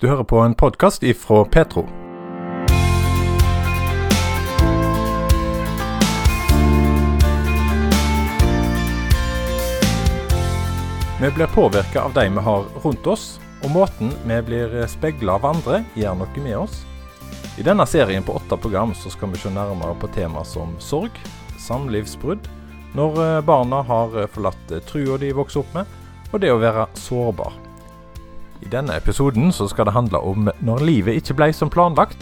Du hører på en podkast ifra Petro. Vi blir påvirka av de vi har rundt oss, og måten vi blir speila av andre, gjør noe med oss. I denne serien på åtte program så skal vi se nærmere på tema som sorg, samlivsbrudd, når eh, barna har eh, forlatt eh, trua de vokser opp med, og det å være sårbar. I denne episoden så skal det handle om når livet ikke ble som planlagt.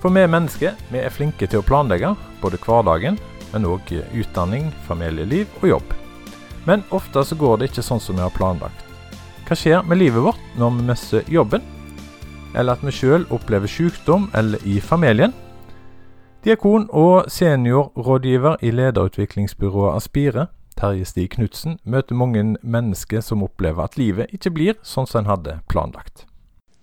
For vi mennesker vi er flinke til å planlegge, både hverdagen, men òg utdanning, familieliv og jobb. Men ofte så går det ikke sånn som vi har planlagt. Hva skjer med livet vårt når vi mister jobben? Eller at vi sjøl opplever sykdom eller i familien? Diakon og seniorrådgiver i lederutviklingsbyrået Aspire, Terje Stig Knutsen, møter mange mennesker som opplever at livet ikke blir sånn som en hadde planlagt.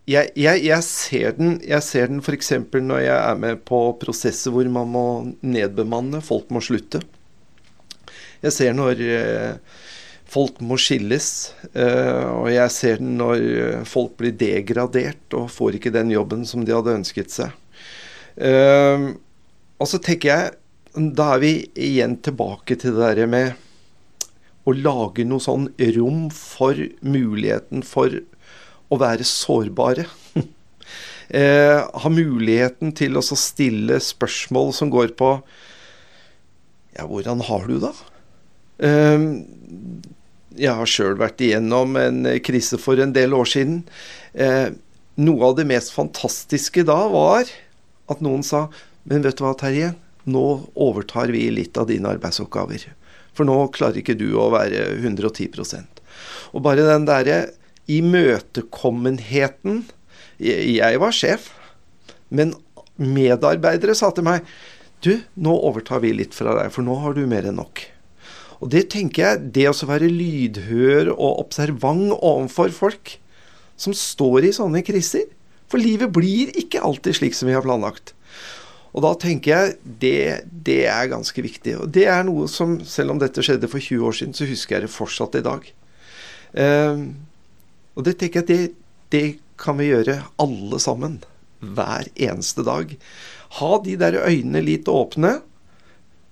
Jeg, jeg, jeg, ser den, jeg ser den f.eks. når jeg er med på prosesser hvor man må nedbemanne, folk må slutte. Jeg ser når eh, folk må skilles, eh, og jeg ser den når folk blir degradert og får ikke den jobben som de hadde ønsket seg. Eh, og så tenker jeg, da er vi igjen tilbake til det der med å lage noe sånn rom for muligheten for å være sårbare. eh, ha muligheten til å stille spørsmål som går på Ja, hvordan har du det? Eh, jeg har sjøl vært igjennom en krise for en del år siden. Eh, noe av det mest fantastiske da var at noen sa Men vet du hva, Terje? Nå overtar vi litt av dine arbeidsoppgaver. For nå klarer ikke du å være 110% Og bare den derre imøtekommenheten Jeg var sjef, men medarbeidere sa til meg Du, nå overtar vi litt fra deg, for nå har du mer enn nok. Og det tenker jeg, det å være lydhør og observant overfor folk som står i sånne kriser. For livet blir ikke alltid slik som vi har planlagt. Og da tenker jeg det, det er ganske viktig. Og det er noe som, selv om dette skjedde for 20 år siden, så husker jeg det fortsatt i dag. Um, og det tenker jeg det, det kan vi gjøre alle sammen. Hver eneste dag. Ha de der øynene litt åpne.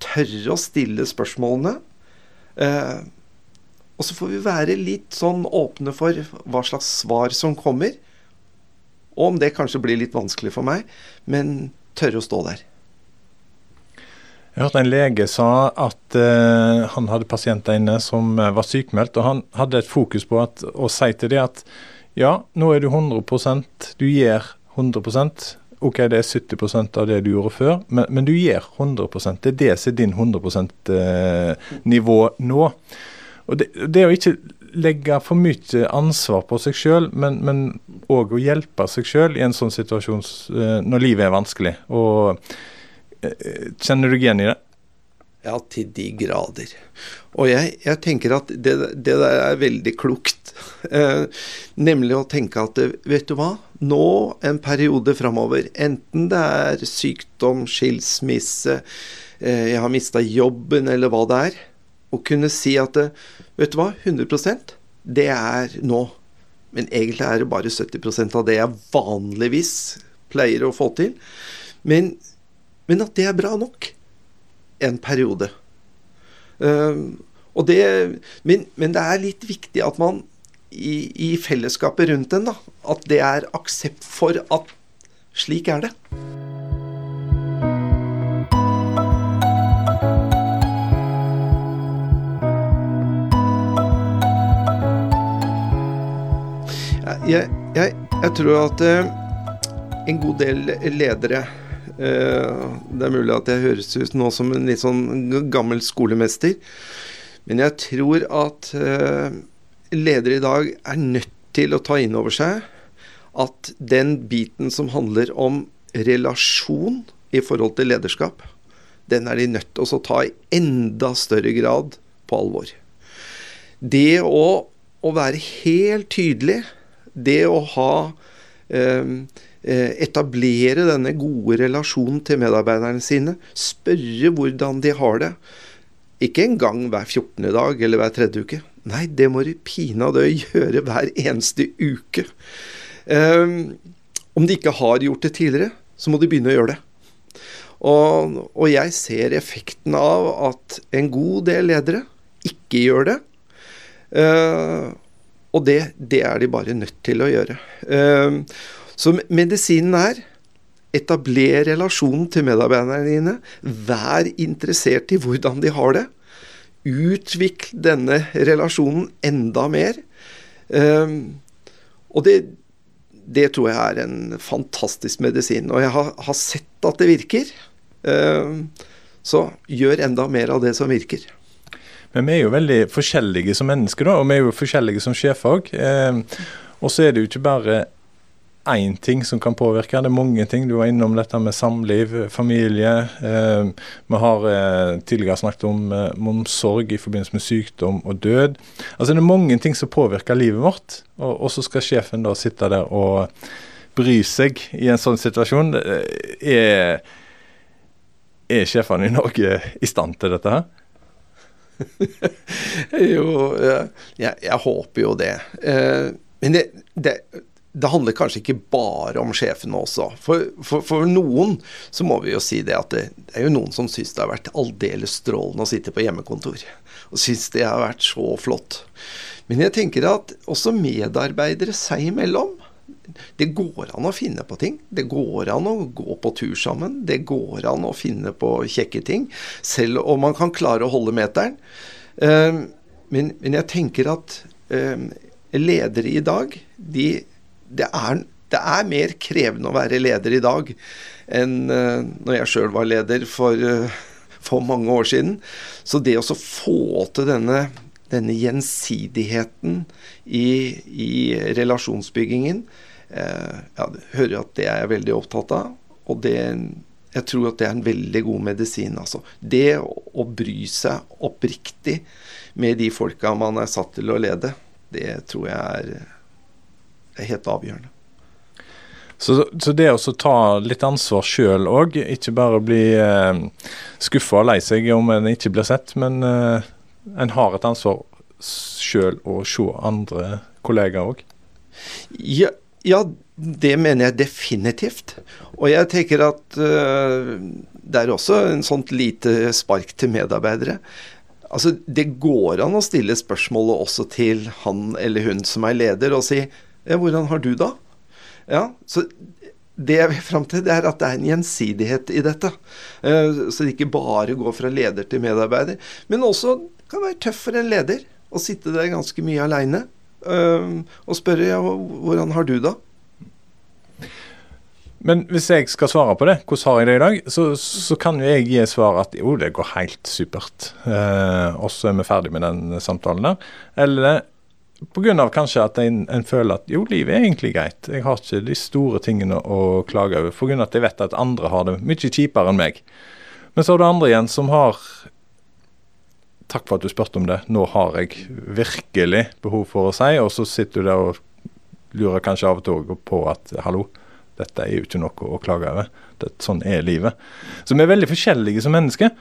Tørre å stille spørsmålene. Uh, og så får vi være litt sånn åpne for hva slags svar som kommer. Og om det kanskje blir litt vanskelig for meg, men tørre å stå der. Jeg hørte en lege sa at uh, han hadde pasienter inne som uh, var sykemeldt, og han hadde et fokus på at, å si til dem at ja, nå er du 100% du gjør 100% OK, det er 70% av det du gjorde før, men, men du gjør 100% Det er det som er din 100 %-nivå nå. Og det, det, å ikke legge for mye ansvar på seg sjøl, men òg å hjelpe seg sjøl i en sånn situasjon uh, når livet er vanskelig. Og Kjenner du igjen i det? Ja, til de grader. Og jeg, jeg tenker at det, det, der er veldig klokt. Eh, nemlig å tenke at vet du hva, nå en periode framover, enten det er sykdom, skilsmisse, eh, jeg har mista jobben eller hva det er, å kunne si at vet du hva, 100% det er nå. Men egentlig er det bare 70% av det jeg vanligvis pleier å få til. Men men at det er bra nok en periode. Uh, det, men, men, det er litt viktig at man i, i fellesskapet rundt en, da, at det er aksept for at slik er det. Jeg, jeg, jeg tror at uh, en god del ledere Eh, det er mulig at jeg høres ut nå som en litt sånn gammel skolemester, men jeg tror at eh, ledere i dag er nødt til å ta inn over seg at den biten som handler om relasjon i forhold til lederskap, den er de nødt til å ta i enda større grad på alvor. Det å, å være helt tydelig, det å ha eh, Eh, etablere denne gode relasjonen til medarbeiderne sine. Spørre hvordan de har det. Ikke engang hver 14. dag eller hver tredje uke. Nei, det må du pinadø gjøre hver eneste uke. Um, om de ikke har gjort det tidligere, så må de begynne å gjøre det. Og, og, jeg ser effekten av at en god del ledere ikke gjør det. Uh, og det, det, er de bare nødt til å gjøre. Uh, så medisinen er etabler relasjonen til medarbeiderne dine. Vær interessert i hvordan de har det. Utvikl denne relasjonen enda mer. Uh, og det, det tror jeg er en fantastisk medisin. Og jeg har, har sett at det virker. Uh, så gjør enda mer av det som virker. Men vi er jo veldig forskjellige som mennesker, da, og vi er jo forskjellige som sjefer òg. Eh, og så er det jo ikke bare én ting som kan påvirke. Det er mange ting. Du var innom dette med samliv, familie. Eh, vi har eh, tidligere snakket om, eh, om, sorg i forbindelse med sykdom og død. Altså Det er mange ting som påvirker livet vårt, og, og så skal sjefen da sitte der og bry seg i en sånn situasjon. Er, er sjefene i Norge i stand til dette her? jo, jeg, jeg, håper jo det. Eh, men det, det det handler kanskje ikke bare om sjefene også. For, for, for, noen så må vi jo si det at det, det er jo noen som syns det har vært aldeles strålende å sitte på hjemmekontor. Og syns det har vært så flott. Men jeg tenker at også medarbeidere seg imellom det går an å finne på ting. Det går an å gå på tur sammen. Det går an å finne på kjekke ting. Selv om man kan klare å holde meteren. Ehm, men, men jeg tenker at ehm, ledere i dag, de det er, det er, mer krevende å være leder i dag enn uh, når jeg sjøl var leder for, uh, for, mange år siden. Så det å få til denne, denne gjensidigheten i, i relasjonsbyggingen ja, hører at det er jeg veldig opptatt av. Og det, jeg tror at det er en veldig god medisin. Altså. Det å bry seg oppriktig med de folka man er satt til å lede, det tror jeg er er helt avgjørende. Så, så, det å ta litt ansvar sjøl òg, ikke bare bli eh, skuffa og lei seg om en ikke blir sett, men eh, en har et ansvar sjøl å se andre kollegaer òg? Ja, ja, det mener jeg definitivt. Og jeg tenker at uh, det er også en sånt lite spark til medarbeidere. Altså, Det går an å stille spørsmålet også til han eller hun som er leder, og si ja, hvordan har du da? Ja, så det jeg vil fram til, det er at det er en gjensidighet i dette. Uh, så det ikke bare går fra leder til medarbeider. Men også kan være tøff for en leder å sitte der ganske mye aleine og spørre ja, hvordan har du da? Men hvis jeg skal svare på det, hvordan har jeg det i dag, så, så kan jo jeg gi svar at jo, det går helt supert. Uh, og så er vi ferdig med den samtalen der. Eller Pga. kanskje at en, en, føler at jo, livet er egentlig greit. Jeg har ikke de store tingene å klage over. Pga. at jeg vet at andre har det mye kjipere enn meg. Men så er det andre igjen som har Takk for at du spurte om det. Nå har jeg virkelig behov for å si, og så sitter du der og lurer kanskje av og til på at hallo, dette er jo ikke noe å klage over. Det, sånn er livet. Så vi er veldig forskjellige som mennesker.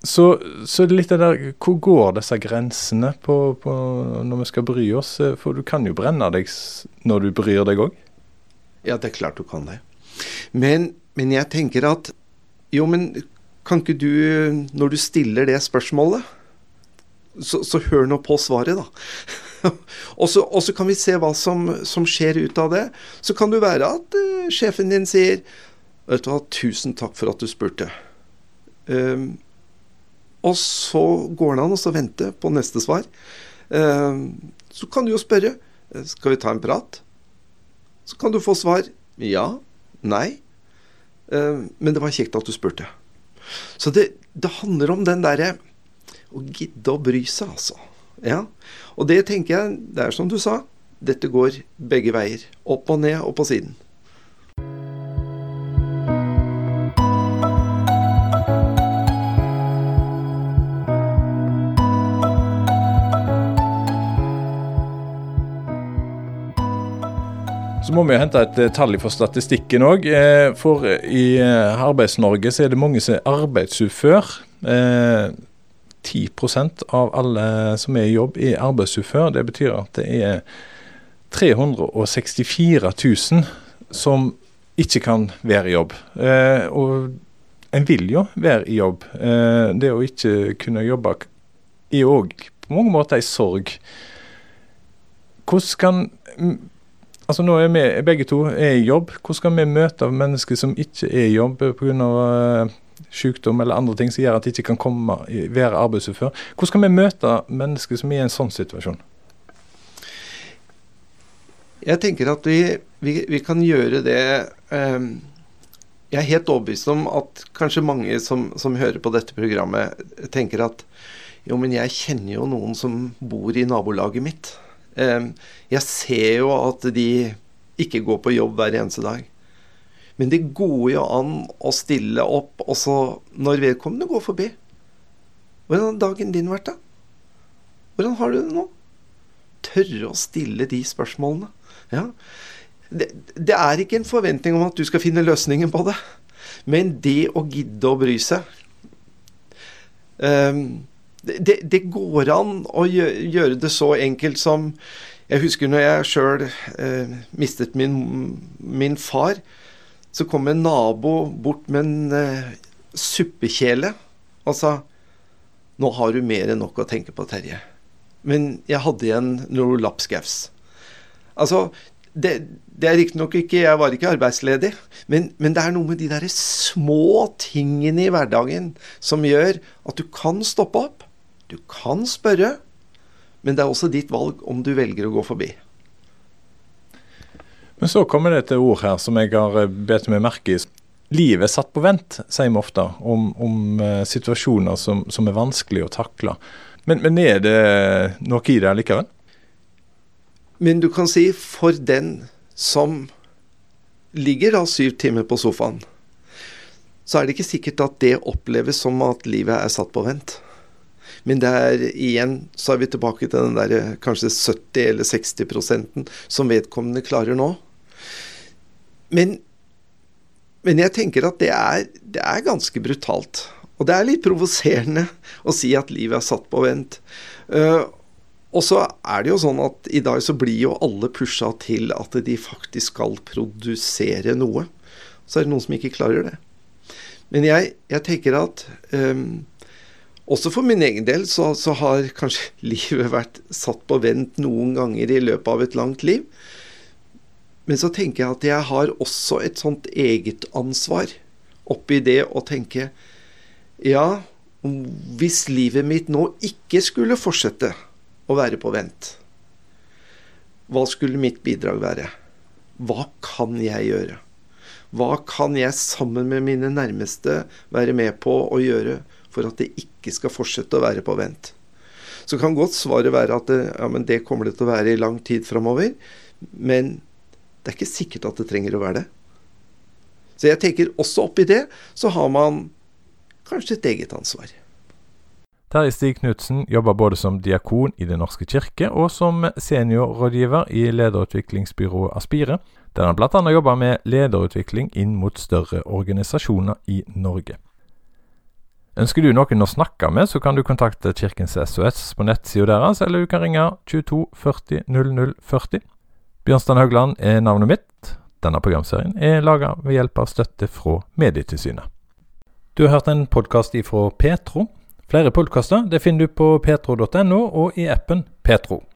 Så, så litt av der, hvor går disse grensene på, på, når vi skal bry oss? For du kan jo brenne deg når du bryr deg òg? Ja, det er klart du kan det. Men, men, jeg tenker at Jo, men kan ikke du, når du stiller det spørsmålet, så, så hør nå på svaret, da. og, så, og, så, kan vi se hva som, som, skjer ut av det. Så kan det være at uh, sjefen din sier Vet du hva, tusen takk for at du spurte. Um, og så går det an å vente på neste svar. Eh, så kan du jo spørre eh, skal vi ta en prat. Så kan du få svar ja, nei. Eh, men det var kjekt at du spurte. Så det, det handler om den derre å gidde å bry seg, altså. Ja. Og det tenker jeg, det er som du sa, dette går begge veier. Opp og ned og på siden. Så må vi hente et eh, tall for statistikken òg. Eh, for i eh, Arbeids-Norge så er det mange som er arbeidsufør. 10% av alle som er i jobb, er arbeidsufør. Det betyr at det er 364 000 som ikke kan være i jobb. Og en vil jo være i jobb. Det å ikke kunne jobbe er òg på mange måter en sorg. Hvordan kan Altså Nå er vi begge to er i jobb. Hvordan skal vi møte mennesker som ikke er i jobb pga. Uh, sykdom eller andre ting som gjør at de ikke kan komme, være arbeidsufør? Hvordan skal vi møte mennesker som er i en sånn situasjon? Jeg tenker at vi, vi, vi kan gjøre det um, Jeg er helt overbevist om at kanskje mange som, som, hører på dette programmet, tenker at jo, men jeg kjenner jo noen som bor i nabolaget mitt. Um, jeg ser jo at de ikke går på jobb hver eneste dag. Men det går jo an å stille opp også når vedkommende går forbi. Hvordan har dagen din vært, da? Hvordan har du det nå? Tørre å stille de spørsmålene. Ja. Det, det, er ikke en forventning om at du skal finne løsningen på det, men det å gidde å bry seg. Um, det, det, går an å gjøre det så enkelt som Jeg husker når jeg sjøl eh, mistet min, min, far. Så kom en nabo bort med en eh, suppekjele og sa Nå har du mer enn nok å tenke på, Terje. Men jeg hadde igjen noe lapskaus. Altså, det, det er riktignok ikke Jeg var ikke arbeidsledig, men, men, det er noe med de der små tingene i hverdagen som gjør at du kan stoppe opp. Du kan spørre, men det er også ditt valg om du velger å gå forbi. Men så kommer det et ord her som jeg har eh, bedt meg merke i. Livet er satt på vent, sier vi ofte, om, om uh, situasjoner som, som, er vanskelig å takle. Men, men er det noe i det likevel? Men du kan si for den som ligger da syv timer på sofaen, så er det ikke sikkert at det oppleves som at livet er satt på vent. Men det er igjen så er vi tilbake til den der kanskje 70 eller 60 prosenten som vedkommende klarer nå. Men, men jeg tenker at det er, det er ganske brutalt. Og det er litt provoserende å si at livet er satt på vent. Uh, og så er det jo sånn at i dag så blir jo alle pusha til at de faktisk skal produsere noe. Så er det noen som ikke klarer det. Men jeg, jeg tenker at um, også for min egen del så, så, har kanskje livet vært satt på vent noen ganger i løpet av et langt liv. Men så tenker jeg at jeg har også et sånt eget ansvar oppi det å tenke Ja, hvis livet mitt nå ikke skulle fortsette å være på vent. Hva skulle mitt bidrag være? Hva kan jeg gjøre? Hva kan jeg sammen med mine nærmeste være med på å gjøre for at det ikke skal fortsette å være på vent? Så kan godt svaret være at det, ja, det kommer det til å være i lang tid framover. Men det er ikke sikkert at det trenger å være det. Så jeg tenker også oppi det så har man kanskje et eget ansvar. Terje Stig Knutsen jobber både som diakon i Den norske kirke og som seniorrådgiver i lederutviklingsbyrået Aspire, der han bl.a. jobber med lederutvikling inn mot større organisasjoner i Norge. Ønsker du noen å snakke med, så kan du kontakte Kirkens SOS på nettsida deres, eller du kan ringe 22 40 00 40. Bjørnstein Haugland er navnet mitt. Denne programserien er laga ved hjelp av støtte fra Medietilsynet. Du har hørt en podkast ifra Petro. Flere podkaster finner du på petro.no og i appen Petro.